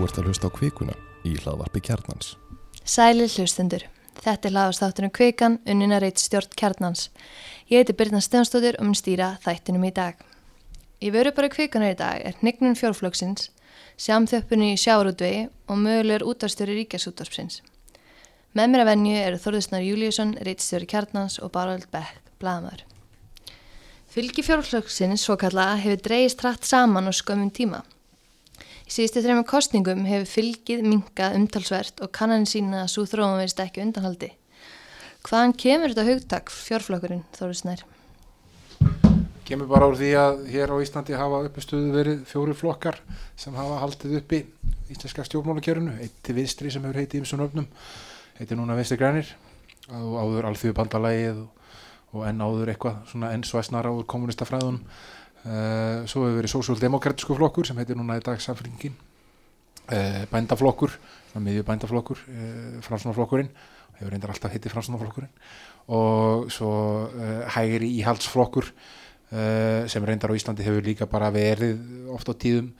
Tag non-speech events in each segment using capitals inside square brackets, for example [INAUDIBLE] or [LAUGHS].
Þú ert að hlusta á kvikuna í hlaðvarpi kjarnans. Sæli hlustendur. Þetta er hlaðastáttunum Kvikan, unnina reyt stjórn kjarnans. Ég heiti Birna Stenstóttir og mun stýra þættinum í dag. Í vöru bara Kvikanar í dag er hnignun fjórflöksins, sjámþjöppunni í sjáurútvegi og mögulegur útvarstjóri ríkjasútvarpsins. Með mér að venju eru Þorðusnar Júliusson, reyt stjóri kjarnans og Barald Beck, blagamöður. Fylgi fjórflöksins, svo kalla, hefur dreyist hratt saman og skömmum tíma. Í síðustu þrejum kostningum hefur fylgið minkað umtalsvert og kannan sína að svo þróum verist ekki undanhaldi. Hvaðan kemur þetta hugtak fjórflokkurinn, Þorusnær? Kemur bara úr því að hér á Íslandi hafa uppi stuðu verið fjóri flokkar sem hafa haldið uppi íslenska stjórnmálakjörunu, eitt til vinstri sem hefur heitið ímsun öfnum, heitir núna vinstri grænir og áður alþjóðu bandalægið og, og enn áður eitthvað svona enn svæsnara úr kommunistafræðunum svo hefur verið sósjál-demokratísku flokkur sem heitir núna í dag samfélgingin uh, bændaflokkur miðju bændaflokkur, uh, fransunaflokkurinn hefur reyndar alltaf heitið fransunaflokkurinn og svo hægri íhaldsflokkur sem reyndar á Íslandi hefur líka bara verið ofta á tíðum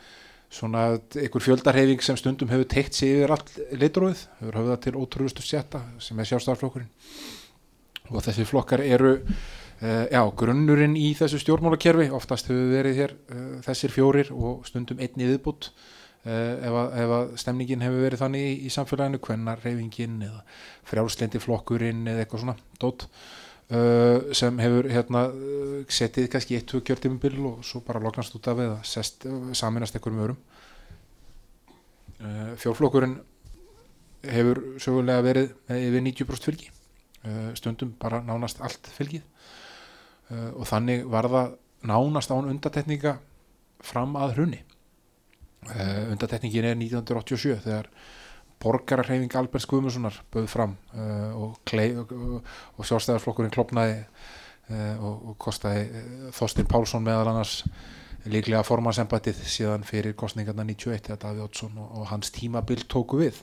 svona einhver fjöldarhefing sem stundum hefur teikt sig yfir allt litróið, hefur höfðað til ótrúðustu setta sem er sjálfstæðarflokkurinn og þessi flokkar eru já, grunnurinn í þessu stjórnmálakerfi oftast hefur verið hér uh, þessir fjórir og stundum einni viðbútt uh, ef, ef að stemningin hefur verið þannig í, í samfélaginu, hvennar reyfingin eða frjálslendi flokkurinn eða eitthvað svona dótt sem hefur hérna setið kannski eitt, tvö kjörtímumbil og svo bara loknast út af eða sest, saminast einhverjum örum fjórflokkurinn hefur sögulega verið yfir 90% fylgi stundum bara nánast allt fylgið uh, og þannig var það nánast án undatekninga fram að hrunni uh, undatekningin er 1987 þegar borgararhefing Albert Guðmundssonar bauð fram uh, og, og, og sjálfstæðarflokkurinn klopnaði og, og kostaði Þorstin Pálsson meðal annars líklega formansembætið síðan fyrir kostningarna 91 þegar Davíð Oddsson og hans tímabild tóku við.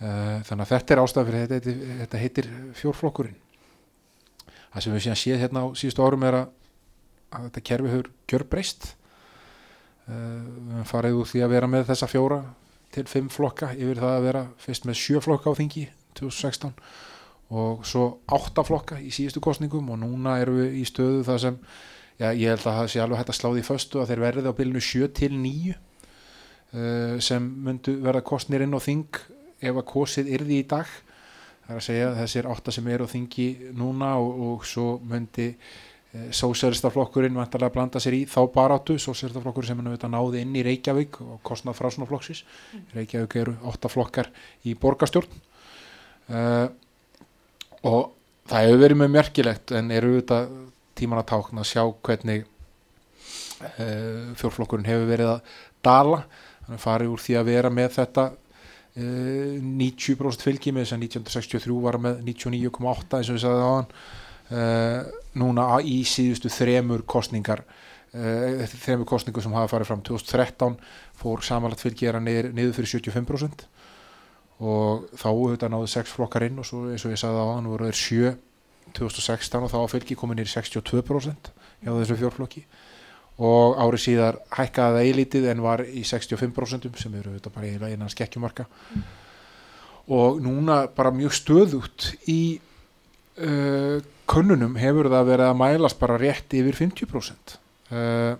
Þannig að þetta er ástæðan fyrir þetta, þetta heitir fjórflokkurinn það sem við síðan séð hérna á síðustu árum er að, að þetta kerfi hefur gjör breyst uh, við hefum farið úr því að vera með þessa fjóra til fimm flokka yfir það að vera fyrst með sjö flokka á þingi 2016 og svo átta flokka í síðustu kostningum og núna erum við í stöðu það sem já, ég held að það sé alveg hægt að sláði í föstu að þeir verði á bylnu 7 til 9 uh, sem myndu verða kostnir inn á þing ef að kosið yrði í dag það er að segja þessir átta sem eru á þingi núna og, og svo myndi e, sósjálistaflokkurinn vantarlega að blanda sér í þá baráttu, sósjálistaflokkurinn sem er náði inn í Reykjavík og kostnað frá svona flokksis mm. Reykjavík eru átta flokkar í borgastjórn e, og það hefur verið mjög mjörgilegt en eru þetta tíman að tákna að sjá hvernig e, fjórflokkurinn hefur verið að dala. Þannig að farið úr því að vera með þetta 90% eh, fylgi með þess að 1963 var með 99,8 eins og við sagðum á hann núna í síðustu þremur kostningar uh, þremur kostningu sem hafa farið fram. 2013 fór samanlagt fylgi er að niður, fyrir 75% og þá þetta náðu 6 flokkar inn og svo eins og ég sagði á hann voru þeir 7 2016 og þá fylgi komið niður 62% hjá þessu fjórflokki og árið síðar hækkaði það eilítið en var í 65% sem eru þetta bara eiginlega innan skekkjumarka mm. og núna bara mjög stöðut í uh, könnunum hefur það verið að mælast bara rétt yfir 50% uh,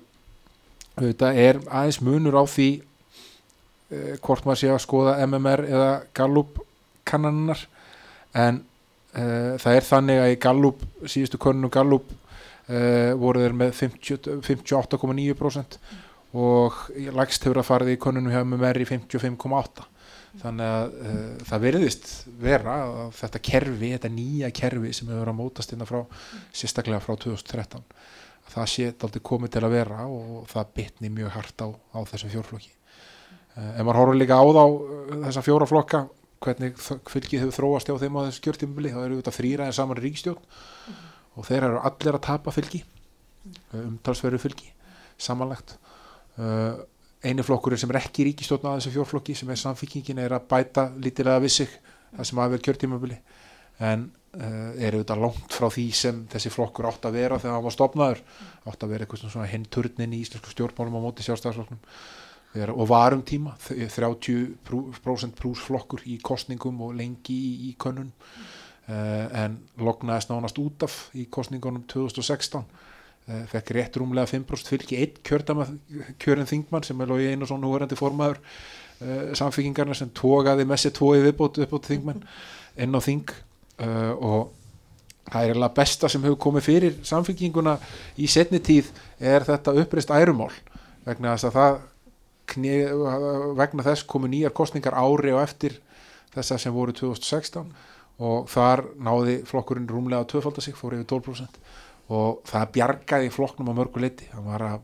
þetta er aðeins munur á því uh, hvort maður sé að skoða MMR eða Gallup kannannar en uh, það er þannig að í Gallup síðustu könnunum Gallup voru þeir með 58,9% og lægst hefur að farið í konunum hjá með meðri 55,8% þannig að uh, það veriðist vera að þetta kerfi, þetta nýja kerfi sem hefur að mótast innan frá sérstaklega frá 2013 það sé aldrei komið til að vera og það bitni mjög hart á, á þessu fjórflokki. Uh, en maður horfður líka á þá þessa fjóraflokka hvernig fylgið hefur þróast á þeim á þessu skjörtímubili þá eru þetta þrýra en saman ríkstjórn og þeir eru allir að tapa fylgi umtalsveru fylgi samanlegt uh, eini flokkur sem er ekki ríkistjóðn að þessu fjórflokki sem er samfélkingin er að bæta lítilega við sig það sem aðverð kjörtímabili. En uh, er auðvitað langt frá því sem þessi flokkur átt að vera þegar hann var stopnaður átt að vera eitthvað svona hinn turnin í íslensku stjórnmálum á móti sjálfstæðarflokknum og varum tíma, þ- 30% brúsflokkur í kostningum og lengi í, í könnun en lognaðist nánast út af í kostningunum 2016 uh, fekk rétt rúmlega 5% fylgi kjördama kjörin þingmann sem er logi einu svona húverandi formaður uh, samfélkingarna sem tógaði með sér tói viðbót uppbót þingmenn inn á þing. Og það er eiginlega besta sem hefur komið fyrir samfélkinguna í setni tíð er þetta uppreist ærumál. Vegna þess að það vegna þess komu nýjar kostningar ári og eftir þessar sem voru 2016 og þar náði flokkurinn rúmlega að tvöfalda sig, fór yfir 12% og það bjargaði flokknum á mörgu leiti, hann var að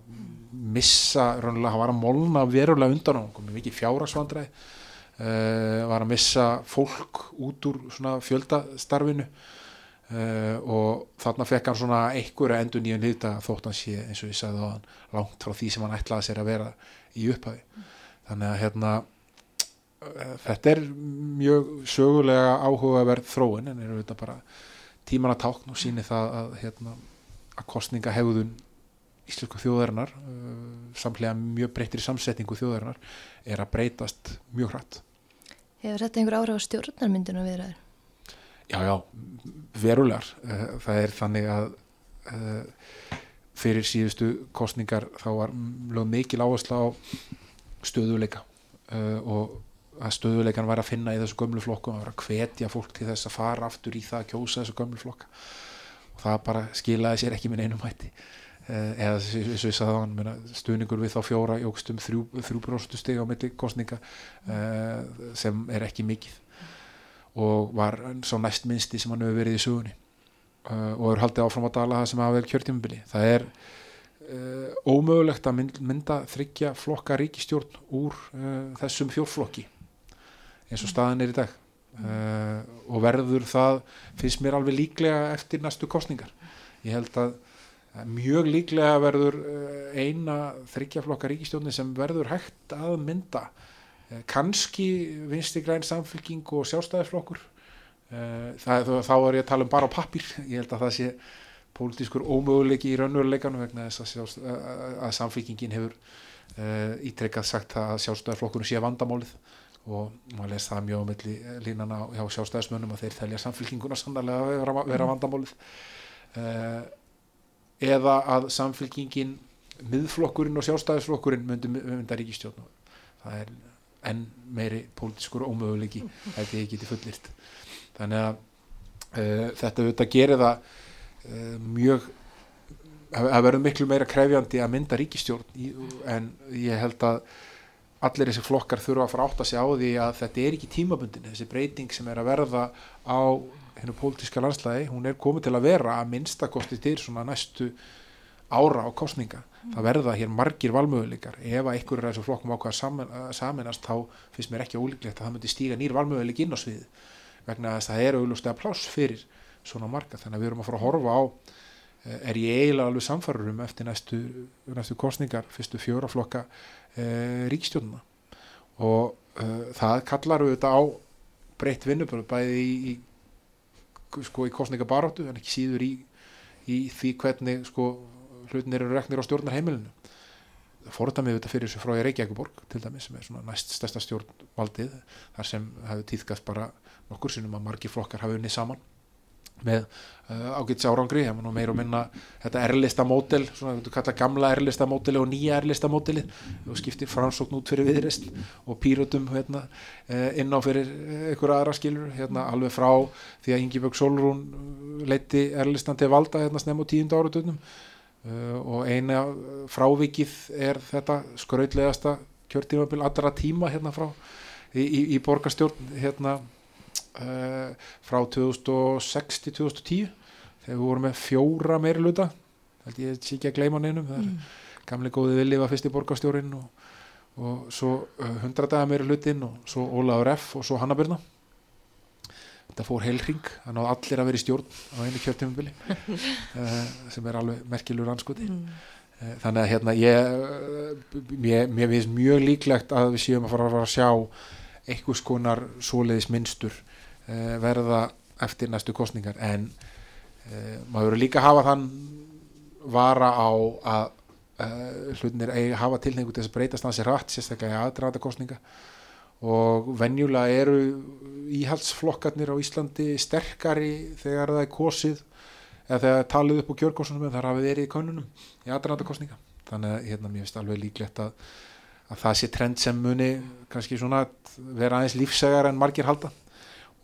missa, raunlega, hann var að molna verulega undan á, komið mikið fjárasvandræði uh, var að missa fólk út úr svona fjöldastarfinu. Uh, og þarna fekk hann svona einhverja endur nýjum liðta þótt hann sé eins og ég sagði á hann langt frá því sem hann ætlaði sér að vera í upphafi. Þannig að hérna þetta er mjög sögulega áhugaverð þróun en er auðvitað bara tíman að tákn og síni það að, hérna, að kostninga hefðun íslensku þjóðarinnar uh, samlega mjög breyttir í samsetningu þjóðarinnar er að breytast mjög hratt Hefur þetta einhver áhrif á stjórnarmyndinu viðræður? Já, já, verulegar. Eh, Það er þannig að fyrir síðustu kostningar þá var lög mikil áhersla á stöðuleika og að stöðuleikan var að finna í þessu gömlu flokku og að vera að hvetja fólk til þess að fara aftur í það að kjósa þessu gömlu flokka. Og það bara skilaði sér ekki minn einum hætti. Uh, eða eins og ég sagði á hann stuðningur við þá fjóra jógst um þrjú, þrjú bróstu stig á milli kostninga uh, sem er ekki mikið. Og var svo næst minnsti sem hann hefur verið í sugunni uh, og er haldið áfram að dala það sem hafa verið kjörtímubili það er ómögulegt að mynd, mynda þryggja flokka ríkistjórn úr þessum fjórflokki eins og staðan er í dag. Uh, og verður það finnst mér alveg líklega eftir næstu kostningar ég held að að mjög líklega verður uh, eina þryggja flokka ríkistjórni sem verður hægt að mynda. Eh, kannski vinstri græn samfélking og sjálfstæðisflokkur. Eh, það, þá er ég að tala um bara á pappir ég held að það sé pólitískur ómöguleiki í raunveruleikanum vegna þess að, að, samfélkingin hefur ítrekkað sagt að sjálfstæðisflokkurinn sé vandamálið og maður les það mjög á milli línana hjá sjálfstæðismönnum að þeir telja samfélkinguna sannlega að vera, vera vandamálið. Uh, eða að samfélkingin miðflokkurinn og sjálfstæðisflokkurinn myndi mynda ríkistjórn það er enn meiri pólitískur ómöguleiki held ég geti fullirt þannig að uh, þetta auðvitað gerir það uh, mjög það verður miklu meira krefjandi að mynda ríkistjórn en ég held að allir þessi flokkar þurfa að fara átt að segja á því að þetta er ekki tímabundin. Þessi breyting sem er að verða á hennu pólitíska landslæði, hún er komið til að vera að minnstakosti til svona næstu ára á kostninga það verða hér margir valmöguleikar. Ef að einhverjur af þessu flokkum ákveða saman, saminast þá finnst mér ekki ólíklegt að það myndi stíga nýr valmöguleik inn á sviði vegna að það er auglustega pláss fyrir svona marga. Þannig að við erum að fara að horfa á er ég eiginlega alveg samfarður um eftir næstu, næstu kostningar fyrstu fjóra flokka e, ríkstjónuna og e, það kallar auðvitað á breytt vinnubröð bæði í, í sko í kostningabaróttu en ekki síður í, í því hvernig sko hlutinir eru reknir á stjórnarheimilinu. Fordamið þetta fyrir þessu í Reykjavíkuborg til dæmis sem er svona næst stærsta stjórnvaldið þar sem hefur týðkast bara nokkur sinnum að margi flokkar hafa unnið saman með uh, ágæts árangri. Ég nú meir og minna þetta erlista mótel svona við kalla gamla erlista móteli og nýja erlista móteli og skiptir fransókn út fyrir viðrist og pýrutum hérna, uh, inn á fyrir ykkur aðra skilur hérna, alveg frá því að Ingi Björg Solrún leiti erlistan til valda hérna snem á tíundu áratögnum uh, og eina frávikið er þetta skrautlegasta kjörtímabil allra tíma hérna frá í, í, í borgarstjórn hérna Uh, frá 2006 til 2010 þegar við vorum með fjóra meiri luta held ég sé ekki að gleyma neinum það er mm. gamlega góði villi var fyrst í borgarstjórin og, og svo uh, 100 dagar meiri lutin og svo Ólaður F og svo Hannabirna þetta fór heilring, það náði allir að vera í stjórn á einu kjörtímubili uh, [LAUGHS] sem er alveg merkilur anskoti mm. þannig að hérna ég mér finnst mjög líklegt að við séum að fara að, fara að sjá einhvers konar svoleiðis minnstur uh, verða eftir næstu kostningar en uh, maður verður líka að hafa þann vara á að uh, hlutinir eigi að hafa tilhengu til þess að breytast hansi rætt sérstaklega í aðdraðata kostninga og venjulega eru íhaldsflokkarnir á Íslandi sterkari þegar það er kosið eða þegar talið upp á kjörgóðsunum þar hafið verið í konunum í aðdraðata kostninga þannig að hérna, mér finnst alveg líklegt að, að það sé trend sem muni kannski svona vera aðeins lífsegar en margir halda.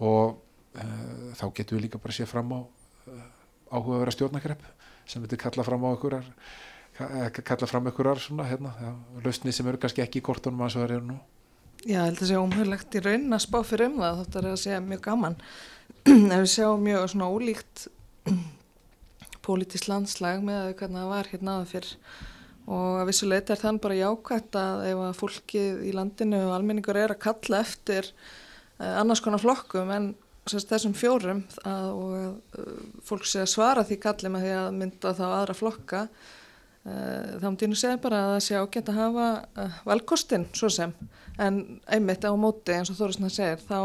Og uh, þá getum við líka bara séð fram á uh, áhuga að vera stjórnakrepp sem við kalla fram á einhverjar kalla fram einhverjar svona hérna, lausni sem eru kannski ekki í kortunum að það eru nú. Já, ég held að það sé ómhörlegt í raun að spá fyrir um það. Þóttar að sé mjög gaman. [CLEARS THROAT] Ef við sjáum mjög svona ólíkt [CLEARS THROAT] pólitísk landslag með hvernig það var hérna aða fyrr og að vissuleita er þann bara jákvæmt að ef að fólkið í landinu og almenningur er að kalla eftir uh, annars konar flokkum en þessum fjórum að, og að uh, fólk sé að svara því kalli með því að mynda þá aðra flokka uh, þá myndir nú segja bara að það sé ágænt að hafa valkostin svo sem. En einmitt á móti eins og Þórisna segir þá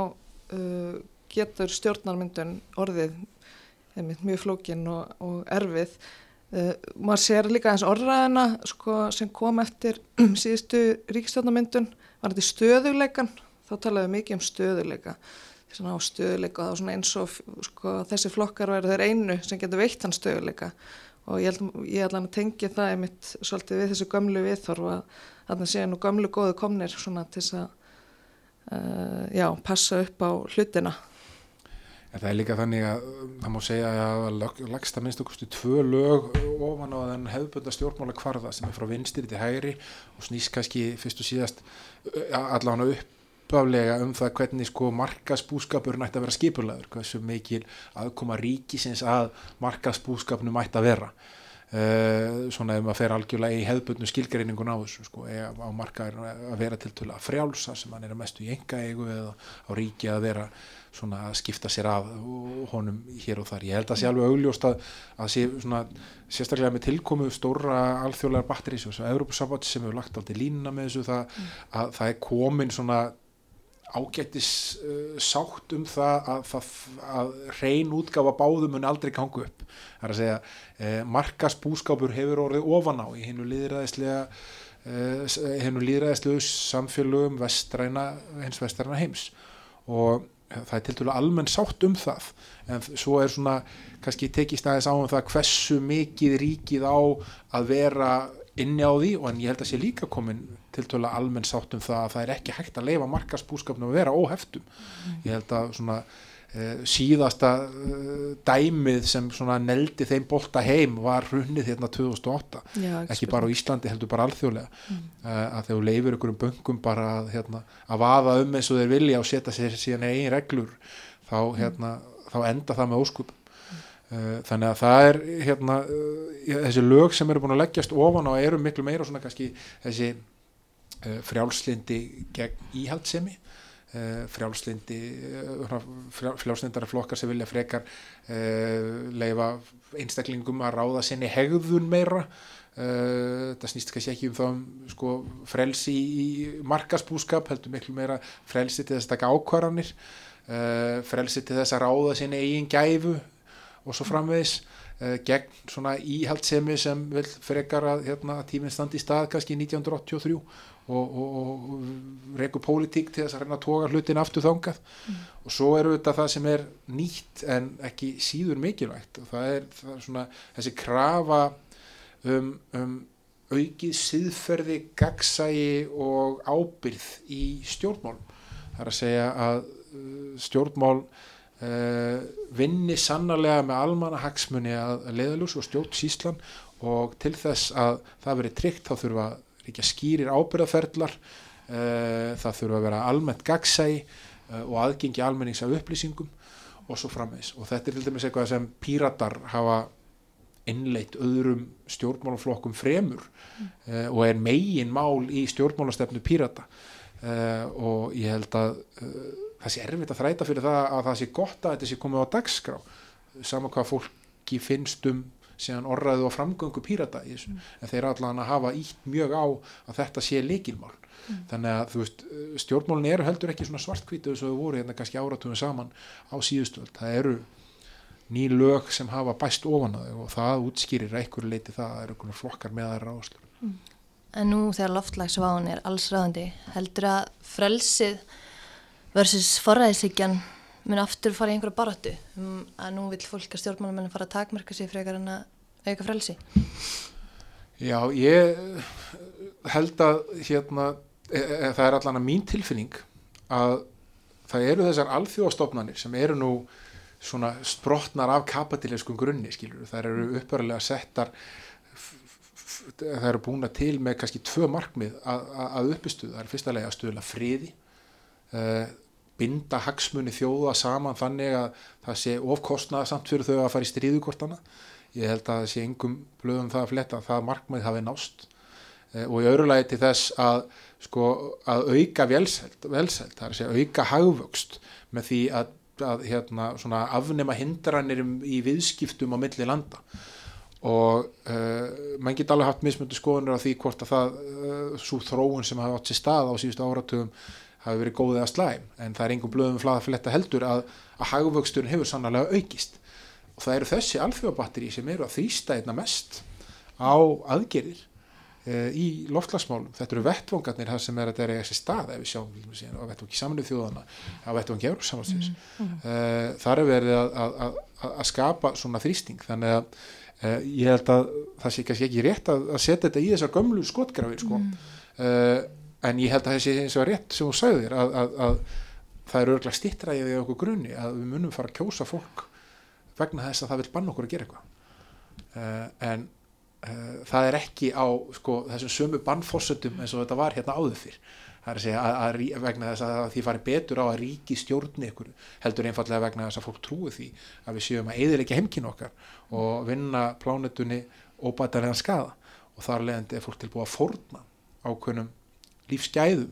getur stjórnarmyndun orðið einmitt mjög flókin og, og erfið Uh, maður sér líka eins orðræðina sko, sem kom eftir [CLEARS THROAT] síðustu ríkstjórnamyndun var þetta stöðuleikan, þá talaðum við mikið um stöðuleika svona á stöðuleika og svona eins og sko, þessi flokkar verður þeir einu sem getur veitt hann stöðuleika og ég held að tengja það einmitt svolítið við þessu gömlu viðþorf að þarna séu nú gömlu góðu komnir svona til að uh, já, passa upp á hlutina En það er líka þannig að það má segja að lagst að minnst okkurstu tvö lög ofan á þenn hefðbönda stjórnmála kvarða sem er frá vinstir til hægri og snýst kannski fyrst og síðast allavega uppaflega um það hvernig sko markasbúskapur nætti að vera skipulaður, hversu mikil aðkoma ríkisins að markasbúskapnu mætti að vera. Uh, svona ef maður fer algjörlega í hefðbundnu skilgreiningun á þessu sko, á markaður að vera til að frjálsa sem hann er að mestu í enga eigu eða á ríki að vera svona að skipta sér af honum hér og þar. Ég held að sé alveg augljóst að, að sé svona sérstaklega með tilkomu stóra alþjóðlegar batterís og þessu Európa-samband sem hefur lagt aldrei línuna með þessu það, mm. að það er komin svona ágættis uh, sátt um það að, það, að reyn útgafa báðum mun aldrei gangu upp. Það er að segja eh, markasbúskapur hefur orðið ofan á í hennu líðræðislega eh, hennu líðræðislega samfélögum vestræna, hens vestræna heims og það er til dælu almenn sátt um það en svo er svona kannski tekist aðeins á um það hversu mikið ríkið á að vera inni á því og en ég held að sé líka komin til dælu almenn sátt um það að það er ekki hægt að leifa markasbúskapnum að vera óheftum mm. ég held að svona síðasta uh, dæmið sem neldi þeim bolta heim var hrunnið hérna 2008 Já, ekki bara á Íslandi heldur bara alþjóðlega mm. uh, að þegar leifur ykkur um böngum bara að, hérna, að vaða um eins og þeir vilja og setja sér síðan eigin reglur þá, mm. hérna, þá enda það með óskup mm. þannig að það er hérna, þessi lög sem eru búin að leggjast ofan og eru miklu meira svona kannski þessi frjálslindi gegn íhaldsemi frjálslindi uh, frjálslindara flokkar sem vilja frekar uh, leifa einstaklingum að ráða sinni hegðun meira. Það snýst kannski ekki um þá um, sko, frelsi í markasbúskap heldur miklu meira frelsi til þess að taka ákvarðanir frelsi til þess að ráða sinni eigin gæfu og svo framvegis gegn svona íhaldsemi sem vil frekar að hérna, tíminn standi í stað kannski 1983 og, og, og reyku pólitík til þess að reyna að toga hlutin aftur þangað mm. og svo eru þetta það sem er nýtt en ekki síður mikilvægt og það er, það er svona þessi krafa um, um aukið siðferði, gagsægi og ábyrð í stjórnmál það er að segja að uh, stjórnmál uh, vinni sannarlega með almanna hagsmunni að leiðalús og stjórn síslan og til þess að það veri tryggt þá þurfa ríkja skýrir ábyrðaferðlar uh, það þurfa að vera almennt gagsægi uh, og aðgengi almennings af upplýsingum og svo framvegs og þetta er til dæmis eitthvað sem píratar hafa innleitt öðrum stjórnmálaflokkum fremur mm. og er megin mál í stjórnmálastefnu pírata og ég held að það sé erfitt að þræta fyrir það að það sé gott að þetta sé komið á dagskrá sama hvað fólki finnst um síðan orraðu og framgöngu pírata í þessu, mm. en þeir allan að hafa ítt mjög á að þetta sé leikilmál mm. þannig að þú veist stjórnmálun eru heldur ekki svona svartkvítu þess að þau voru hérna kannski áratugum saman á síðustöld, það eru ný lög sem hafa bæst ofan að þau og það útskýrir einhverju leiti það að það eru flokkar með aðra áslur En nú þegar loftlagsváin er allsræðandi, heldur að frelsið versus forræðisíkjan mun aftur fara í einhverja baráttu um að nú vil fólk að stjórnmálamennin fara að takmarka sig frekar en að auka frelsi? Já, ég held að hérna, e, e, það er allan að mín tilfinning að það eru þessar alþjóðastofnanir sem eru nú svona sprotnar af kapatileskum grunni, skilur, það eru uppörlega settar það eru búin að til með kannski tvö markmið að uppistuða, það er fyrsta lega að stuðla friði uh, binda hagsmunni þjóða saman þannig að það sé ofkostnaða samt fyrir þau að fara í stríðukortana. Ég held að það sé engum blöðum það að fletta það markmið hafi nást uh, og í öðru lagi til þess að sko að auka velseld, velseld það er að segja auka hagvöxt með því að, að hérna, afnema hindranir í viðskiptum á milli landa. Og uh, mann geta alveg haft mismöndu skoðunir á því hvort að það uh, svo þróun sem hafa átt sér stað á síðustu áratugum hafi verið góðið að slæm en það er einhver blöðum flaða fyrir þetta heldur að, að hagvöxturinn hefur sannlega aukist og það eru þessi alþjóðabatteri sem eru að þrýsta einna mest á aðgerðir uh, í loftlagsmálum þetta eru vettvangarnir það sem er að þetta er þessi stað ef við sjáum síðan, á vettvangi saminuð þjóðana á vettvangi Európsamansins mm, mm. þar er verið að, að skapa svona þrýsting þannig að Uh, ég held að það sé kannski ekki rétt að, að setja þetta í þessar gömlu skotgrafir sko. mm. Uh, en ég held að sé eins og rétt sem þú sagðir að, að, að það er örgulega stittræðið í okkur grunni að við munum fara að kjósa fólk vegna þess að það vil banna okkur að gera eitthvað. Uh, en það er ekki á sko, þessum sömu bannfórsöndum eins og þetta var hérna áður fyrr. Það er að segja að, að vegna þess að því fari betur á að ríki stjórni ykkur heldur einfallega vegna þess að fólk trúi því að við séum að eðilegja heimkinn okkar og vinna plánutunni óbætarlega skada og þar leðandi er fólk tilbúið að forna ákveðnum lífsgæðum.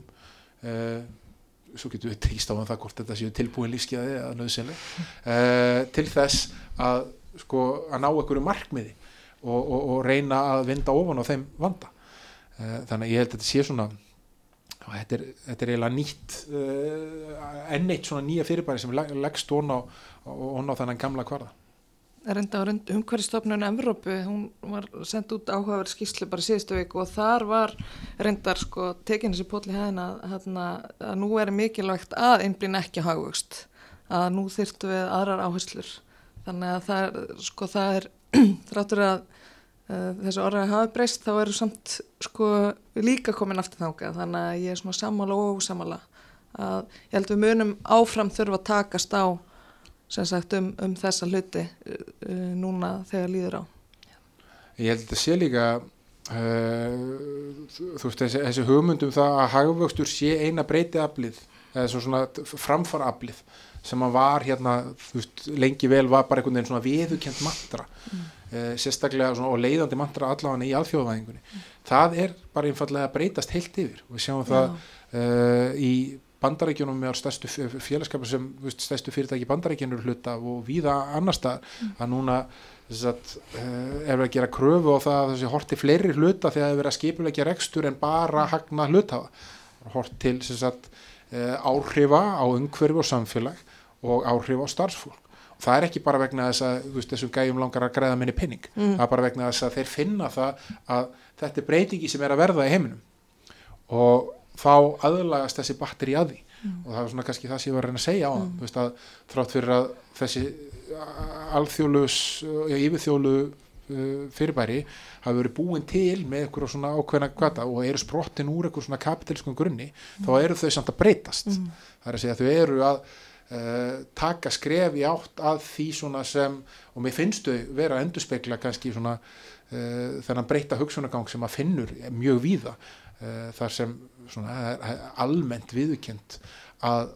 Uh, svo getur við tekist á um það hvort þetta séu tilbúið lífsgæði að nöðsynlega uh, til þess að sko að ná einhverju markmiði og, og, og reyna að vinda ofan á þeim vanda. Uh, þannig að ég held að þetta sé svona þetta er, þetta er eiginlega nýtt enn eitt svona nýja fyrirbæri sem leggst ón á, á þennan gamla kvarða Renda á umhverfistofnun Evrópu, hún var sendt út áhugaverð skýrslu bara síðustu viku og þar var reyndar sko tekin þessi pótli hæðina að, að nú er mikilvægt að einblín ekki hagvöxt, að nú þyrtu við aðrar áherslur. Þannig að það er, sko það er [CLEARS THROAT] þráttur að uh, þessu orðið hafi breyst þá eru samt sko líka komin aftur þánga þannig að ég er svona sammála og ósamála að ég held við munum áfram þurfa að takast á sem sagt um, um þessa hluti uh, núna þegar líður á Ég held að þetta sé líka uh, þú veist þessi, þessi hugmyndum það að hagvöxtur sé eina breytið aflið eða svona framfara aflið sem að var hérna veist, lengi vel var bara einhvern veginn svona viðukent mantra mm. uh, sérstaklega svona, og leiðandi mantra allavega í alþjóðvæðingunni mm. það er bara einfallega að breytast heilt yfir og við sjáum Já. það uh, í bandarækjunum með stærstu félagskapar sem veist, stærstu fyrirtæki bandarækjunur hluta og víða annar stað mm. að núna að, uh, er að gera kröfu á það að þessi horti fleiri hluta þegar það er verið að skipulegja rekstur en bara hagna hlutafa hort til sagt, áhrifa á umhverfi og samfélag og áhrif á starfsfólk. Og það er ekki bara vegna þess að veist, þessum gæjum langar að greiða minni pinning mm. það er bara vegna þess að þeir finna það að þetta er breytingi sem er að verða í heiminum. Og þá aðlagast þessi batteri að því mm. og það er svona kannski það sem ég var að reyna að segja á mm. það veist, að þrátt fyrir að þessi alþjóðlus yfirþjólu uh, fyrirbæri hafi verið búin til með eitthvað svona ákveðna kvata og eru sprottin úr eitthvað svona kapitalskum grunni þá eru þau samt að breytast mm. það er að segja að þau eru að Uh, taka skref í átt að því svona sem, og mér finnst þau vera að endurspegla kannski svona uh, þennan breyta hugsunagang sem að finnur mjög víða uh, þar sem svona almennt viðukent að,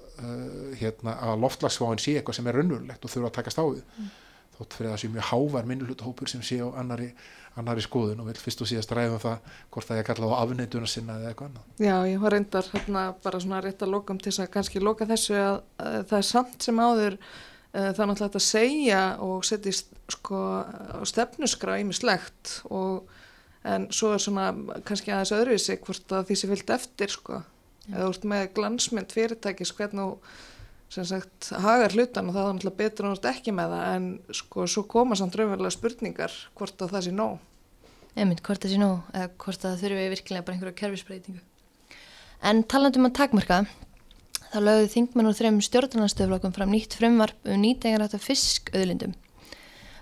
hérna, að loftlagsváin sé eitthvað sem er raunverulegt og þurfa að takast á við mm. þótt fyrir það sé mjög hávar minnulutahópur sem sé á annari annari skoðun og vil fyrst og síðast ræða um það hvort það er kallað á afneituna sinna eða eitthvað annað. Já, ég var reyndar hérna bara svona rétt að loka um til þess að kannski loka þessu að, að það er samt sem áður uh, það er náttúrulega að segja og setjast sko á stefnuskra ímislegt og en svo er svona kannski aðeins öðruvísi hvort að því sem vilt eftir sko eða úr með glansmynd fyrirtækis hvernig sem sagt hagar hlutan og það er náttúrulega betur og náttúrulega ekki með það en sko svo koma samt raunverulega spurningar hvort að það sé nóg. einmitt hvort það sé nóg eða hvort það þurfi virkilega bara einhverja kerfisbreytingu. En talandum að takmarka, þá lögðu þingmenn úr þrejum stjórnarnastöflokkum fram nýtt frumvarp um nýtengarætt af fiskauðlindum.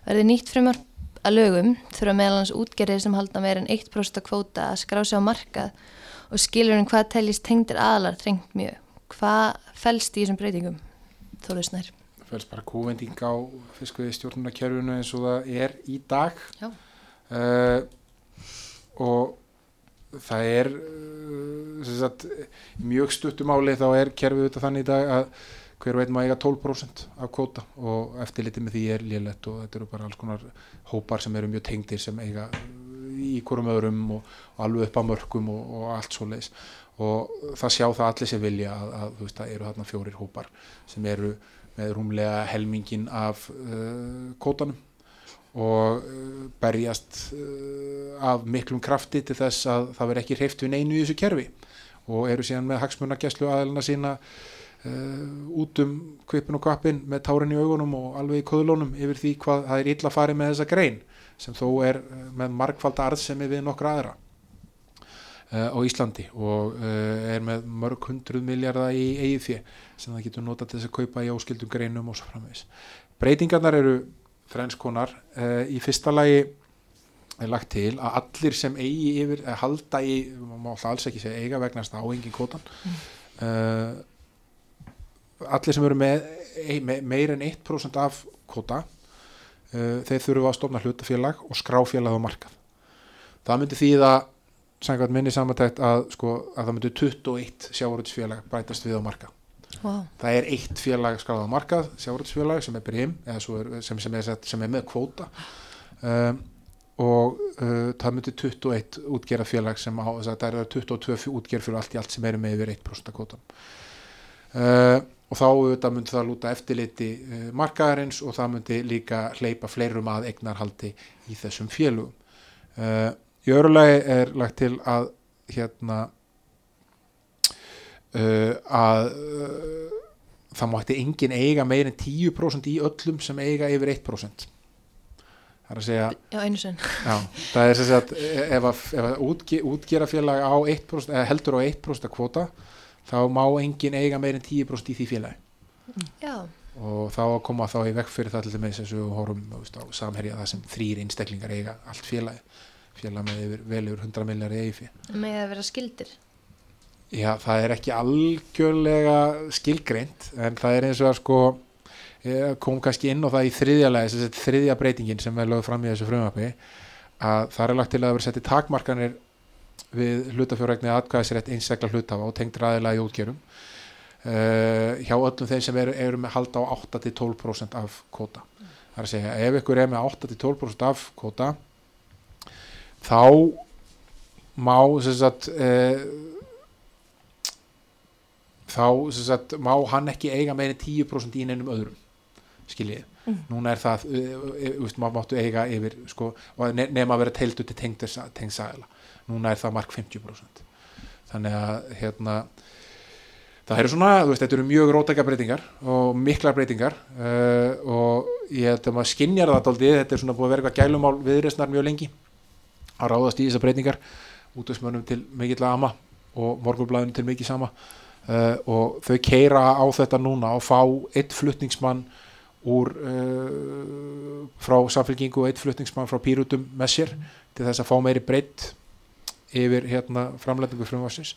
Verði nýtt frumvarp að lögum þurfa meðalans útgerðir sem halda meira en 1% kvóta að skrá sig á markað og skilur um hvað teljist tengdir aðlar þrengt mjög. Hvað fælst í þessum breytingum, Þóruð Snær? fælst bara kúvending á fiskveiði stjórnunarkerfinu eins og það er í dag Já. uh, og það er uh, sagt, mjög stuttumáli þá er kerfið þetta þannig í dag að hver veit maður eiga 12% af kvóta og eftirlitið með því er lélett og þetta eru bara alls konar hópar sem eru mjög tengdir sem eiga í hverjum öðrum og, alveg upp á mörgum og, og allt svo leiðis og það sjá það allir sem vilja að, að þú veist það eru þarna fjórir hópar sem eru með rúmlega helmingin af uh, kótanum og uh, berjast uh, af miklum krafti til þess að það veri ekki hreift við neinu í þessu kerfi og eru síðan með hagsmunargeslu aðelina sína út um kvipin og kvapin með tárin í augunum og alveg í köðlunum yfir því hvað það er illa farið með þessa grein sem þó er uh, með margfalda arðsemi við nokkra aðra uh, á Íslandi og er með mörg hundruð miljardar í eigið fjö sem það getur notað til þess að kaupa í áskildum greinum og svo framvegis. Breytingarnar eru þrennskonar. Uh, í fyrsta lagi er lagt til að allir sem eigi yfir, halda í, maður alltaf alls ekki segja eiga vegnast á engin kvotan, uh, allir sem eru með, ei- me, meir en 1% af kvota, uh, þeir þurfa að stofna hlutafélag og skráfélag á markað. Það myndi þýða samkvæmt minni samantækt að, sko, að það myndi 21 sjávarútisfélag bætast við á markað. Wow. Það er eitt félag skráð á markað, sjávarútisfélag sem er er, sem, sem, er, sem er með kvóta um, og uh, það myndi 21 útgera félag sem á, að það eru 22 útger fyrir allt í allt sem eru með yfir 1% af kvótan. Uh, og þá auðvitað myndi það lúta eftirliti uh, markaðarins og það myndi líka hleypa fleirum að eignarhaldi í þessum félugum. Uh, í öru lagi er lagt til að hérna uh, að uh, það mátti engin eiga meir en 10% í öllum sem eiga yfir 1% það er að segja Já, einu sinn. já, það er sagt ef að, ef að útge, útgerafélag á 1% eða heldur á 1% að kvota þá má engin eiga meir en 10% í því félagi. Já, og þá koma þá í vekk fyrir það til þess að við horfum veist, á samherja það sem þrýr einstaklingar eiga allt félagi félag með yfir, vel yfir 100 miljar eigi fyrir með að vera skildir. Já, það er ekki algjörlega skilgreint en það er eins og að sko ég kom kannski inn á það í þriðja lagi þess að þriðja breytingin sem er lögð fram í þessu frumapi að það er lagt til að vera setti takmarkanir við hlutafjórregni atkvæðisrétt einstakla hlutafa og tengd ræðilega í útgerum uh, hjá öllum þeim sem eru, eru með halda á 8-12% af kvota. Það er að segja ef ykkur er með 8-12% af kvota þá má sagt uh, þá sagt, má hann ekki eiga meira en 10% í neinum öðrum skiljið, núna er það uh, máttu eiga yfir sko, og ne nema að vera teildu til tengsæla núna er það mark 50% þannig að hérna það eru svona, þú veist, þetta eru mjög rótækja breytingar og miklar breytingar uh, og ég held að maður skinjar það daldið, þetta er svona búið að vera eitthvað gælumál viðreysnar mjög lengi að ráðast í þessar breytingar. Útvegsmönnum til mikill ama og morgunblæðinu til mikið sama uh, og þau keira á þetta núna og fá eitt flutningsmann úr uh, frá samfélkingu og eitt flutningsmann frá pýrutum með sér til þess að fá meiri breytt yfir hérna framlætingu frumvarsins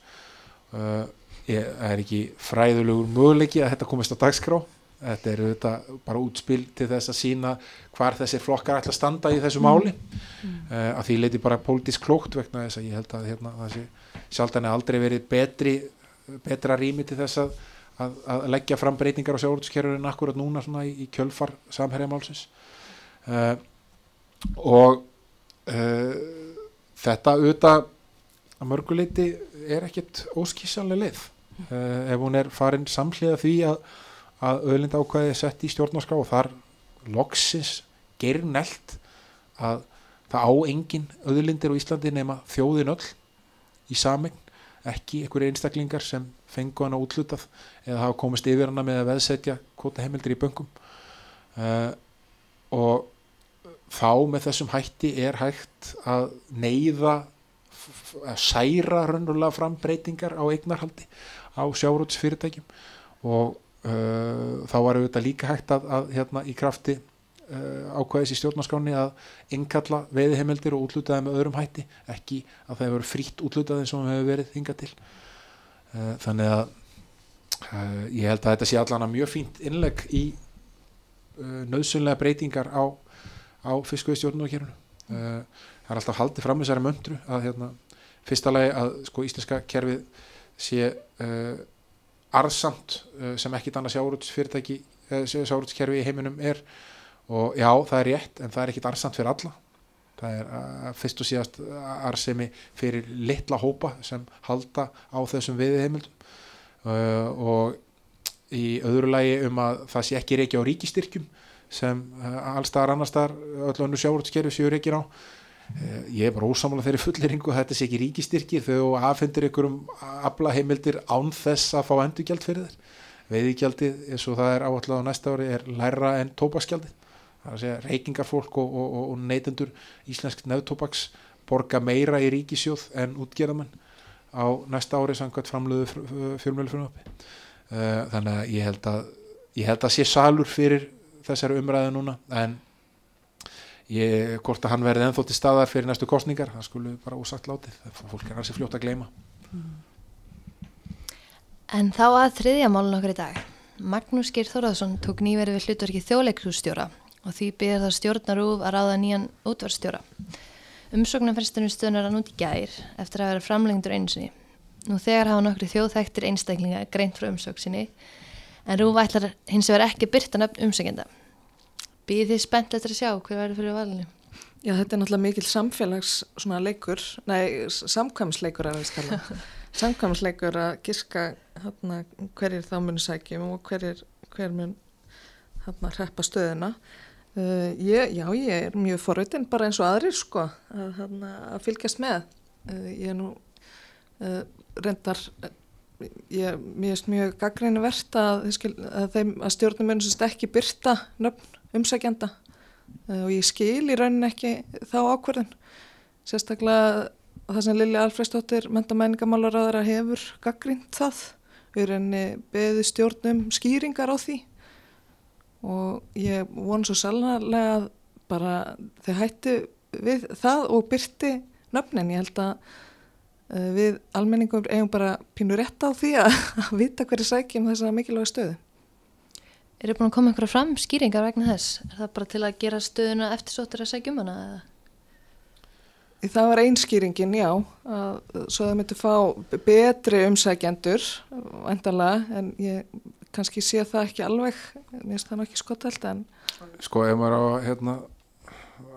uh, ég, það er ekki fræðulegur möguleiki að þetta komist á dagskrá. Þetta er auðvitað bara útspil til þess að sína hvar þessir flokkar ætla að standa í þessu máli. Uh, að því leiti bara pólitísk klókt vegna þess að ég held að hérna, það sé sjaldan er aldrei verið betri betra rými til þess að, að, að leggja fram breytingar á sjáurðskerfur en akkurat núna svona í, í kjölfar samherjamálsins uh, og uh, þetta auðvitað að mörguleiti er ekkit óskísanlega leið. Uh, ef hún er farin samhliða því að, að auðlinda ákvæði sett í stjórnarskrá og þar loksis gernelt að það á engin auðlindir á Íslandi nema þjóðin öll í samegn ekki einhverju einstaklingar sem fengu hana útlutað eða hafa komist yfir hana með að veðsetja kvota heimildir í böngum uh, og þá með þessum hætti er hægt að neyða að særa raunverulega fram breytingar á eignarhaldi á sjárótsfyrirtækjum og uh, þá var auðvitað líka hægt að, að hérna í krafti uh, ákvæðis í stjórnarskáni að innkalla veiðihemildir og útlutaði með öðrum hætti ekki að það hefur frítt útlutaði sem hefur verið hingað til. Uh, þannig að uh, ég held að þetta sé allan að mjög fínt innlegg í uh, nöðsynlega breytingar á, á fiskveiðstjórnarkerfinu uh, það er alltaf haldið fram þessari möndru að hérna, fyrsta lagi að sko íslenska kerfið sé uh, arðsamt uh, sem ekkit annað sjáurútsfyrirtæki uh, sjáurútskerfi í heiminum er. Og já, það er rétt en það er ekkit arðsamt fyrir alla. Það er fyrst og síðast arðsemi fyrir litla hópa sem halda á þessum viði heimildum og í öðru lagi um að það sé ekki reiki á ríkistyrkjum sem allstaðar annarstaðar öllu önnu sjáurútskerfi séu reikin á. Eh, ég er bara ósamála þeirri fulleringu þetta sé ekki ríkistyrki þú aðfendir ykkurum aflaheimildir án þess að fá endurgjald fyrir þér veiðigjaldið eins og það er áallega á næsta ári er læra en tópaksgjaldið það er að segja reykingarfólk og, og, og, og neytendur íslensk nefntópaks borga meira í ríkisjóð en útgerðamenn á næsta ári samkvæmt framlöðu fjölmjölu frumöpi eh, þannig að ég held að ég held að sé salur fyrir þessari umræðu núna en ég, hvort að hann verði ennþá til staðar fyrir næstu kostningar, það skulle bara ósagt látið, fólk er hansi fljótt að gleyma. En þá að þriðja málun okkur í dag. Magnús Geir Þorðarsson tók nýverið við hlutverki þjóleikrústjóra og því byrjar það stjórnarúf að ráða nýjan útvarstjóra Umsóknarfrestunum stöðnar hann út í gær eftir að vera framlengdur einu sinni. Nú þegar hafa nokkri þjóðþæktir einstaklinga greint frá umsóksinni en Rúf ætlar hins vegar ekki byrta nöfn umsækjenda Býð þið spennt eftir að sjá hver verður fyrir valinu? Já, þetta er náttúrulega mikil samfélags svona leikur, nei, samkvæmsleikur er það skala. [LAUGHS] samkvæmsleikur að giska hérna hverjir þá muni sækjum og hverjir hver mun hérna hreppa stöðuna. Uh, ég, já, ég er mjög forröytinn bara eins og aðrir sko að, hérna, að fylgjast með. Uh, ég er nú uh, reyndar, ég, er mjög gaggrinni verðt að, að, að stjórnum munum sem stekki byrta nöfn umsækjanda. Uh, og ég skil í raunin ekki þá ákverðin sérstaklega það sem Lili Alfredsdóttir mentamæningamálaráðara hefur gaggrínt það. Við rauninni beði stjórnum skýringar á því. Og ég vonu svo sælnarlega að bara þau hætti við það og byrti nöfnin. Ég held að uh, við almenningum eigum bara pínur rétt á því að, að vita hverju sækjum þessa mikilvæga stöðu Er það búin að koma einhverja fram skýringar vegna þess? Er það bara til að gera stöðuna eftirsóttur að segja um hana? Það var einskýringin, já, að svo það myndi fá betri umsækjendur, vantanlega, en ég kannski sé það ekki alveg, mér finnst það nokkið skotelt, en... Sko, ef maður á hérna,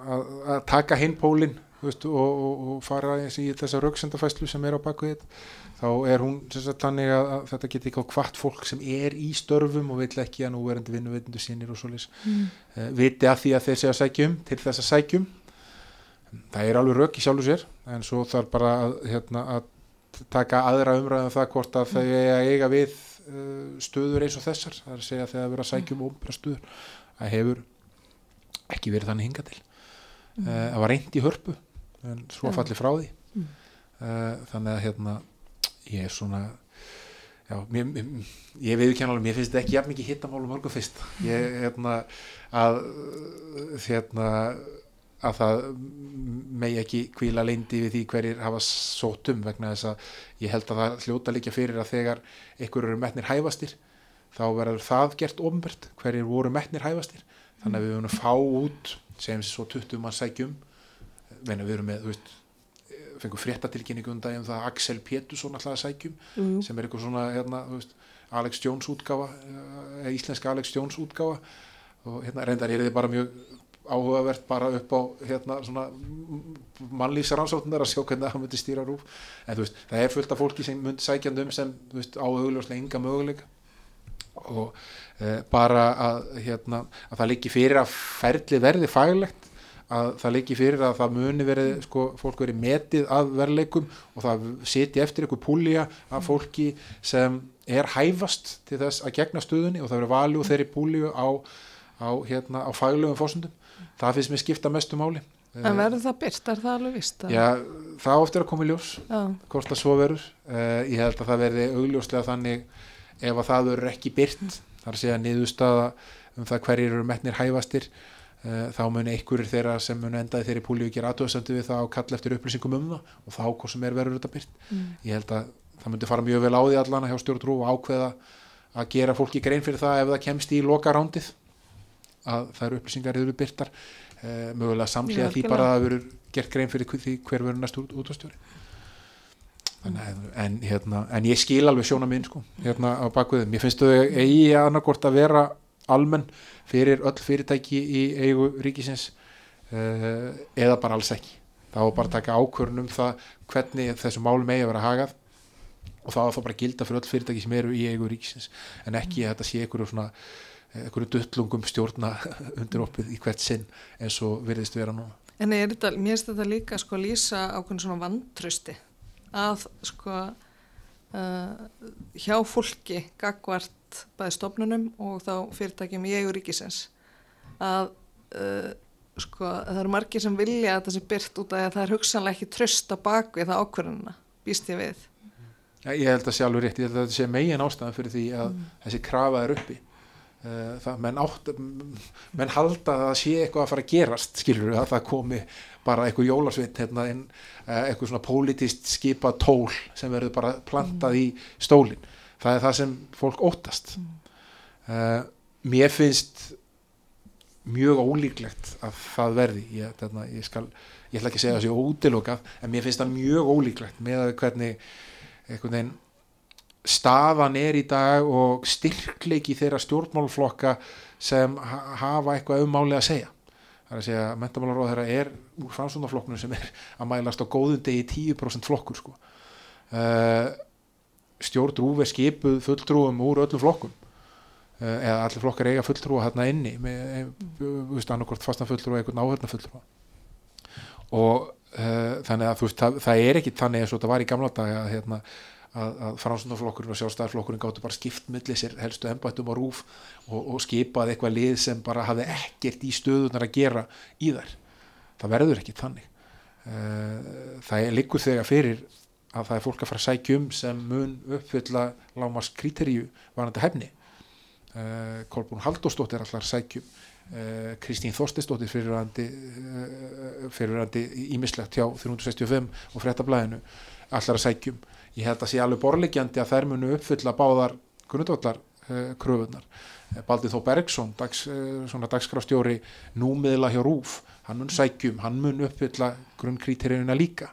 að, að taka hinn pólinn og, og, og fara í þessa rauksendafæslu sem er á baku þetta, þá er hún sagt, þannig að, að þetta geti ekki á hvart fólk sem er í störfum og vill ekki að nú verðandi vinnuveitinu sínir og svolis mm. uh, viti að því að þeir segja sækjum til þess að sækjum það er alveg rauk í sjálfu sér en svo þarf bara að, hérna, að taka aðra umræðum um það hvort að mm. þau eiga, við uh, stöður eins og þessar það er að segja að þegar að sækjum mm. óbæra stöður það hefur ekki verið þannig hinga til uh, það var reynd í hörpu en svo falli frá því mm. þannig að hérna ég er svona já, mér, ég veiðu ekki alveg mér finnst þetta ekki jafn mikið hittamálum mörgum fyrst. Ég, hérna að hérna að það megi ekki kvíla leindi við því hverjir hafa sótum vegna þess að ég held að það hljóta líka fyrir að þegar ykkur eru metnir hæfastir þá verður það gert ofnbært hverjir voru metnir hæfastir. Þannig að við vunum fá út sem svo 20 mann sækjum við erum með, þú veist fengur fréttatilkynningu um það um það Axel Pétursson alltaf að sækjum mm. sem er eitthvað svona hérna, veist, Alex Jones útgáfa eða íslenska Alex Jones útgáfa. Og hérna reyndar er þið bara mjög áhugavert bara upp á hérna svona mannlýsaransóknar að sjá hvernig það myndi stýra rúf en þú veist, það er fullt af fólki sem myndi sækjandum sem, þú veist, áhugljóslega ynga möguleika. Og e, bara að hérna, að það líki fyrir að ferli verði faglegt að það leiki fyrir að það muni verið sko, fólk verið metið að verleikum og það seti eftir einhver púlja af fólki sem er hæfast til þess að gegna stöðunni og það verið valju þeirri púlju á, á, hérna, á faglegum fórsundum það finnst mér skipta mestu máli. En verður það byrt, er það alveg vist? Já, það ofta er að koma í ljós hvort það svo verður. Uh, ég held að það verði augljóslega þannig ef að það verður ekki byrt þar að segja niðurstaða um það hverjir eru metnir hæfastir þá muni einhverjir þeirra sem muni endaði þeirri púli og gera aðtöðsöndu við það og kalla eftir upplýsingum um það og þá hvað sem er verður þetta byrt Mm. ég held að það myndi fara mjög vel á því allana hjá stjórntrú og ákveða að gera fólki grein fyrir það ef það kemst í loka rándið að það eru upplýsingar eru byrtar uh, mögulega samhliða Já, því bara að það verður gert grein fyrir því hver verður næst út, útastjóri Þannig, að- en, hérna, en ég skil alveg sjóna minn sko, hérna á bakviðum ég finnst þau eigi annarkort að vera almenn fyrir öll fyrirtæki í eigu ríkisins uh, eða bara alls ekki. Þá bara taka ákvörun um það hvernig þessu málum eigi að vera hagað og það þá bara gilda fyrir öll fyrirtæki sem eru í eigu ríkisins en ekki að þetta sé einhverju svona einhverju duttlungum stjórna [LAUGHS] undir oppið í hvert sinn eins og virðist vera núna. En er þetta, mér finnst þetta líka sko lýsa ákveðin svona vantrösti að sko uh, hjá fólki gagvart bæði stofnunum og þá fyrirtækjum í eigu ríkisins að uh, sko að það eru margir sem vilja að þetta sé byrt út að það er hugsanlega ekki tröst á bakvið það ákvörðunina, býst ég við. Ja, ég held að sé alveg rétt, ég held að þetta sé megin ástæðan fyrir því að Mm. þessi krafa er uppi Eh, það, menn, átt, menn halda að það sé eitthvað að fara að gerast skilur að það komi bara eitthvað jólasveit hérna eh, eitthvað svona pólitist skipa tól sem verður bara plantað í stólin það er það sem fólk óttast. Uh, mér finnst mjög ólíklegt að það verði. Ég, þarna, ég, skal, ég ætla ekki að segja að það sé útilokað en mér finnst það mjög ólíklegt með hvernig staðan er í dag og styrkleiki þeirra stjórnmálflokka sem ha hafa eitthvað um máli að segja. Það er að segja að mentamálaróð þeirra er úr framsvöndaflokknum sem er að mælast á góðum degi 10% flokkur sko. uh, stjórnrúf er skipuð fulltrúum úr öllum flokkum. Uh, eða allir flokkar eiga fulltrúa hérna inni með, þú veist, annarkort fastan fulltrúa eitthvað náhörna fulltrúa og uh, þannig að þú veist, það, það er ekki þannig eins og þetta var í gamla daga að, hérna, að, að framsvöndaflokkurinn og sjálfstæðarflokkurinn gáttu bara skipt milli sér helstu embættum og rúf og, og skipað eitthvað lið sem bara hafði ekkert í stöðunar að gera í þær. Það verður ekki þannig. Uh, það er líkur þegar fyrir að það er fólk að fara að sækja um sem mun uppfylla lámars kriteríu varandi hefni uh, Kolbrún Halldórsdóttir allar sækjum uh, Kristín Þorstisdóttir fyrirverandi uh, fyrirverandi ímislegt hjá 365 og fréttablaðinu allar að sækjum ég held að sé alveg borlegjandi að þær munu uppfylla báðar grundvallar kröfunar Baldur Þó Bergson dags, svona dagskrafstjóri númiðla hjá Rúf hann mun sækjum, hann mun uppfylla grunnkrítiríuna líka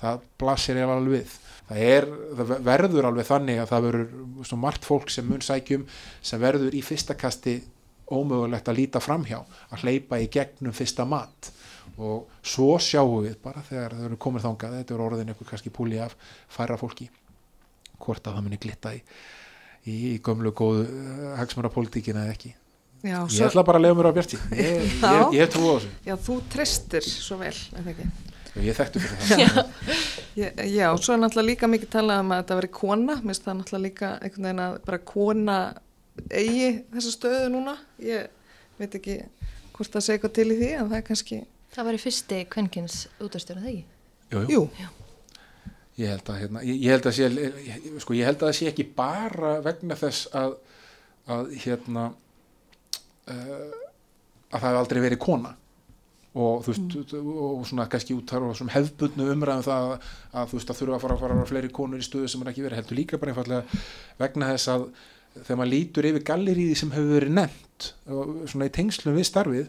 það blasir ég alveg við. Það, er, það verður alveg þannig að það verður margt fólk sem mun sækjum sem verður í fyrsta kasti ómögulegt að líta framhjá að hleypa í gegnum fyrsta mat. Og svo sjáum við bara þegar þau eru komið þangað þetta er orðin eitthvað kannski púli af færa fólki hvort að það muni glitta í, í, í gömlu góðu uh, hagsmurapolítikina eða ekki. Já, ég ætla bara að lega mér á bjarti. Ég, ég, ég trú á þessu. Já, þú treystir svo vel, er það ekki? ég þekktu fyrir það. Já, já, svo er náttúrulega líka mikið talað um að þetta veri kona, mér finnst það náttúrulega líka einhvern veginn að bara kona eigi þessa stöðu núna. Ég veit ekki hvort það segja eitthvað til í því, en það er kannski, Það var í fyrsti kvenkins útastjóra þegar jú, jú. jú, Ég held að, hérna, ég, ég held að sé, ég, sko, ég held að það sé ekki bara vegna þess að, að hérna, uh, að það hef aldrei verið kona og þú veist, og svona kannski út þar og svona hefbundnu umræðum það að, þú veist, að þurfa að fara að fara að fleiri konur í stöðu sem er ekki verið, heldur líka bara einfallega vegna þess að þegar maður lítur yfir galleríði sem hefur verið nefnt svona í tengslum við starfið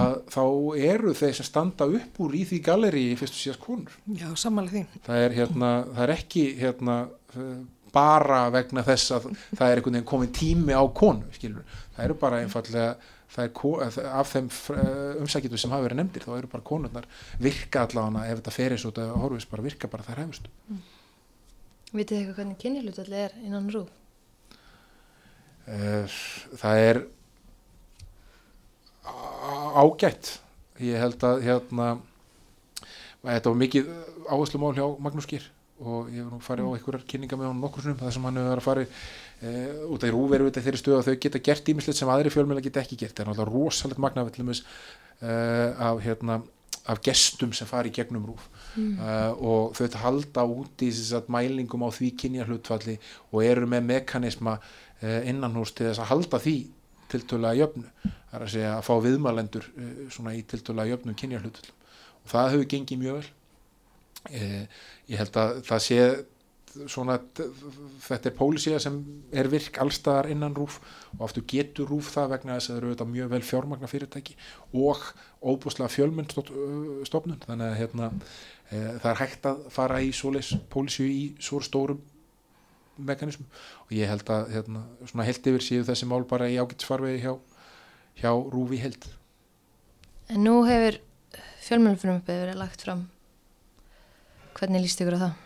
að þá eru þeir sem standa upp úr í því galleríi fyrst og síðast konur já, samanlega því. það er, hérna, það er ekki hérna, eh, bara vegna þess að það er einhvern veginn komin tími á konu skilur. það eru bara einfallega það eh, af þeim umsækjum sem hafa verið nefndir, þá eru bara konurnar virka allavega, ef þetta fer eins og þetta horfist bara virka bara þær hefust Vitið þið eitthvað hvernig kynjahlutvalli er innan rú? Eh, það er ágætt. Ég held að hérna þetta var mikið áherslumál hjá Magnús Gýr og ég hef nú farið á einhverjar kynninga með hann nokkur það sem hann hefur verið að farið e, út af rúveru þeirri stöðu að þau geta gert ímislegt sem aðri fjölmjöla geta ekki gert. Það er náttúrulega rosalegt magnafillumis e, af, hérna, af gestum sem fari í gegnum rúf mm. uh, og þau halda út í að mælingum á því kynja hlutfalli og eru með mekanisma innan hús til þess að halda því tiltölulega jöfnu. Það er að segja að fá viðmælendur svona í tiltölulega jöfnum kynja hlutfallum og það hefur gengið mjög vel ég held að það sé svona þetta er pólisíða sem er virk allstaðar innan rúf og aftur getur rúf það vegna þess að það eru auðvitað mjög vel fjármagna fyrirtæki og óbúslega fjölmyndstofnun þannig að hérna, e, það er hægt að fara í svoleis pólisíu í svo stórum mekanismu og ég held að hérna, svona held yfir síðu þessi mál bara í ágætsfarvegi hjá, hjá rúf í held En nú hefur fjölmjölfrumöfið verið lagt fram hvernig líst ykkur á það?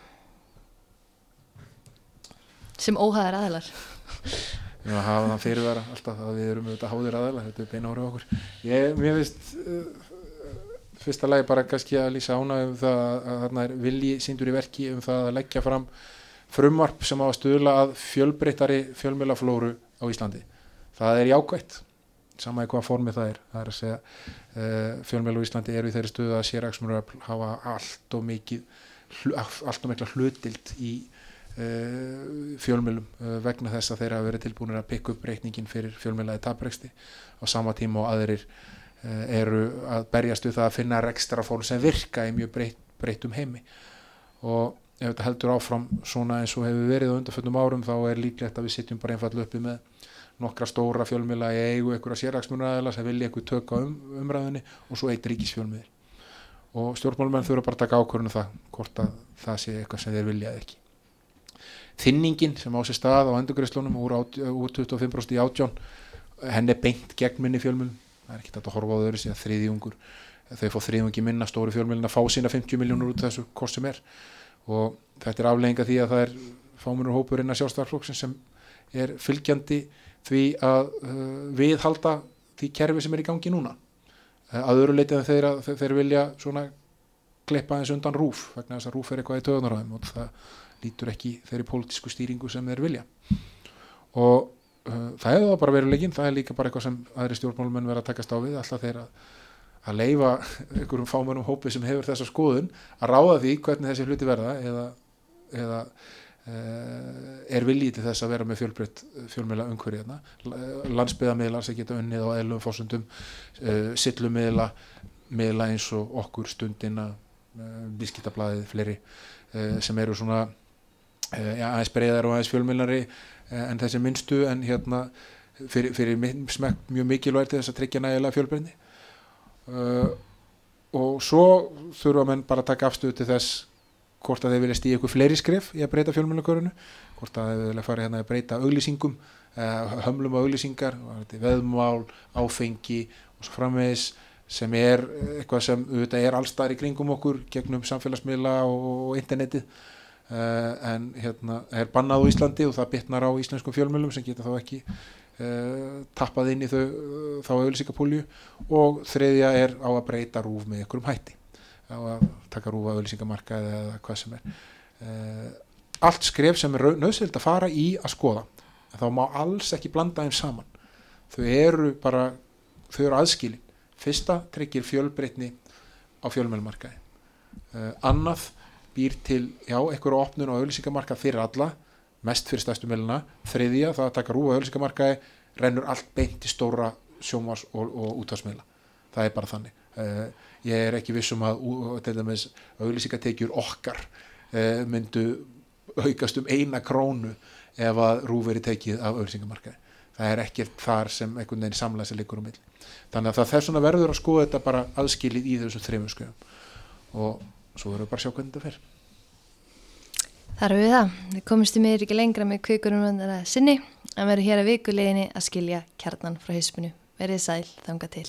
sem óhæðar aðlar Já, hafa það fyrirvara alltaf að við erum auðvitað háðir aðala þetta er beina árið okkur. Ég, mér finnst uh, fyrsta lagi bara kannski að lýsa ána um það að þarna er vilji síndur í verki um það að leggja fram frumvarp sem á að stuðla að fjölbreyttari fjölmjölaflóru á Íslandi. Það er jákvægt sama í hvaða formi það er. Það er að segja uh, fjölmjölu á Íslandi eru í þeirri stuðu að sérraksmuröfl hafa allt og mikið allt og mikla hlutild í Uh, fjölmjölum uh, vegna þess að þeir hafa verið tilbúinir að pikka upp reikningin fyrir fjölmjölaði tapreksti á sama tíma og aðrir uh, eru að berjast við það að finna ekstra fólk sem virka í mjög breytt, breyttum heimi. Og ef þetta heldur áfram svona eins og hefur verið á undarföldum árum þá er líklegt að við sitjum bara einfallu uppi með nokkra stóra fjölmjöla í eigu einhverja sérraksmjörnaðila sem vilja eitthvað tökka um, umræðinni og svo eitt ríkisfjölmjöl og stjórnmálmenn þurfa bara að taka ákvörðinu um það hvort að það sé eitthvað sem þeir viljað ekki. Þinningin sem á sér stað á endurgreislunum úr, úr 25% í átjón henn er beint gegn minni fjölmjölum það er ekki þetta að horfa á þau öðru síðan þriðjungur þau fá þriðjungi minna stóri fjölmjölin að fá sína 50 miljónur út þessu hvort sem er. Og þetta er aflegginga því að það er fámunur hópur innan sjálfstæðarflokksinn sem er fylgjandi því að uh, viðhalda því kerfi sem er í gangi núna að öðru leitið þeir, þeir vilja svona kleipa eins undan rúf vegna þess að rúf er eitthvað í töðunaræðum og það lítur ekki þeirri pólitísku stýringu sem þeir vilja. Og uh, það hefur bara verið legginn, það er líka bara eitthvað sem aðri stjórnmálumenn verða að takast á við alltaf þeirra að leifa [LAUGHS] einhverjum fámennum hópi sem hefur þessa skoðun að ráða því hvernig þessi hluti verða eða, eða er viljið til þess að vera með fjölbreytt fjölmjöla umhverjana landsbyðamiðlar sem geta unnið á eðlum fórsundum uh, sillummiðla miðla eins og okkur stundina vískittablaðið fleiri sem eru svona Eh, já, aðeins breyðar og aðeins fjölmjölnari eh, en þessi minnstu en hérna fyrir, fyrir smekk mjög mikilvægt þess að tryggja nægilega fjölbreyndi og svo þurfa menn bara að taka afstöðu til þess hvort að þeir vilja stíða ykkur fleiri skrif í að breyta fjölmjölnakörunu hvort að þeir vilja fara hérna að breyta auglýsingum uh, hömlum á auglýsingar veðmál, áfengi og svo framvegis sem er eitthvað sem auðvitað er allstar í kringum okkur gegnum samfélagsmiðla og internetið. Uh, en hérna er bannað á Íslandi og það bitnar á íslenskum fjölmjölum sem geta þá ekki uh, tappað inn í þau, uh, þá auðlýsingapólju og þriðja er á að breyta rúf með einhverjum hætti á að taka rúf að auðlýsingamarka eða hvað sem er. Allt skref sem er nöðsvöld að fara í að skoða en þá má alls ekki blanda þeim saman. Þau eru bara þau eru aðskilin. Fyrsta tryggir fjölbreytni á fjölmjölmarkaði annað býr til, já, einhverju opnun og auðlýsingamarkað fyrir alla, mest fyrir stæðstu meiluna, þriðja, það að taka rúa auðlýsingamarkaði, rennur allt beint í stóra sjómas og, og útvarsmeila það er bara þannig. Uh, ég er ekki vissum að auðlýsingatekjur okkar uh, myndu aukast um eina krónu ef að rúf veri tekið af auðlýsingamarkaði það er ekkert þar sem einhvern veginn samlega sem liggur um mill þannig að það er svona verður að skoða þetta bara aðskilið í þessum þrejum skjöfum og svo verður við bara að sjá hvernig þetta fer. Þar er við það, við komumstu meður ekki lengra með kvikurum vandara sinni. Að vera hér að vikuleginni að skilja kjarnan frá hispunu. Verðið sæl, þanga til.